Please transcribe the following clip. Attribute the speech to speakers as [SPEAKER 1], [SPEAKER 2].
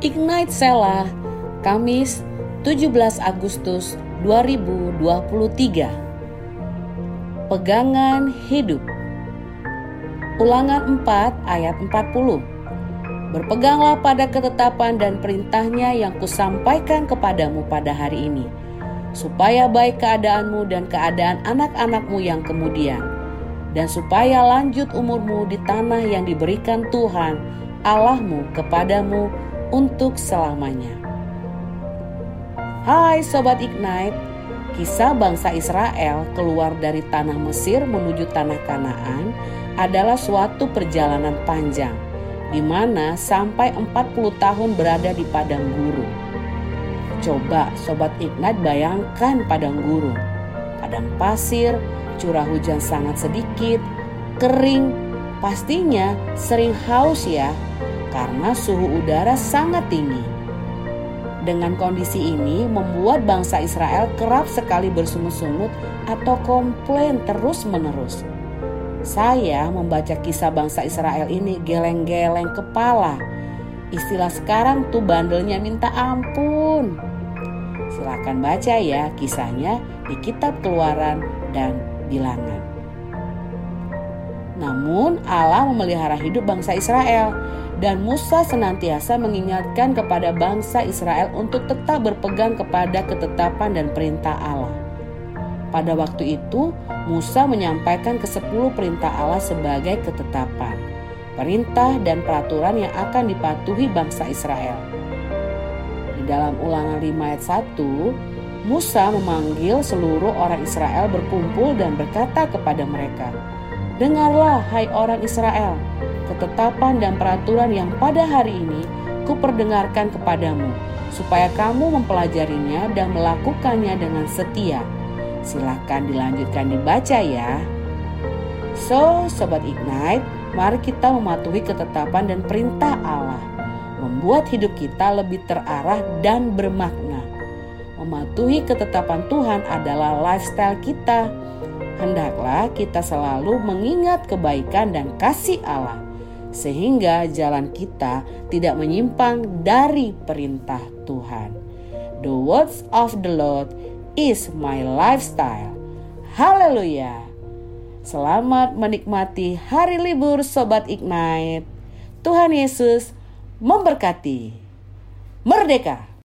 [SPEAKER 1] Ignite Sela, Kamis 17 Agustus 2023. Pegangan hidup. Ulangan 4 ayat 40. Berpeganglah pada ketetapan dan perintahnya yang kusampaikan kepadamu pada hari ini, supaya baik keadaanmu dan keadaan anak-anakmu yang kemudian, dan supaya lanjut umurmu di tanah yang diberikan Tuhan Allahmu kepadamu untuk selamanya. Hai Sobat Ignite, kisah bangsa Israel keluar dari tanah Mesir menuju tanah Kanaan adalah suatu perjalanan panjang di mana sampai 40 tahun berada di padang gurun. Coba Sobat Ignite bayangkan padang gurun. Padang pasir, curah hujan sangat sedikit, kering, pastinya sering haus ya karena suhu udara sangat tinggi. Dengan kondisi ini membuat bangsa Israel kerap sekali bersungut-sungut atau komplain terus-menerus. Saya membaca kisah bangsa Israel ini geleng-geleng kepala. Istilah sekarang tuh bandelnya minta ampun. Silahkan baca ya kisahnya di kitab keluaran dan bilangan. Namun Allah memelihara hidup bangsa Israel dan Musa senantiasa mengingatkan kepada bangsa Israel untuk tetap berpegang kepada ketetapan dan perintah Allah. Pada waktu itu, Musa menyampaikan ke sepuluh perintah Allah sebagai ketetapan, perintah dan peraturan yang akan dipatuhi bangsa Israel. Di dalam ulangan 5 ayat 1, Musa memanggil seluruh orang Israel berkumpul dan berkata kepada mereka, Dengarlah hai orang Israel, ketetapan dan peraturan yang pada hari ini kuperdengarkan kepadamu, supaya kamu mempelajarinya dan melakukannya dengan setia. Silahkan dilanjutkan dibaca ya. So, Sobat Ignite, mari kita mematuhi ketetapan dan perintah Allah. Membuat hidup kita lebih terarah dan bermakna. Mematuhi ketetapan Tuhan adalah lifestyle kita. Hendaklah kita selalu mengingat kebaikan dan kasih Allah sehingga jalan kita tidak menyimpang dari perintah Tuhan. The words of the Lord is my lifestyle. Haleluya. Selamat menikmati hari libur Sobat Ignite. Tuhan Yesus memberkati. Merdeka!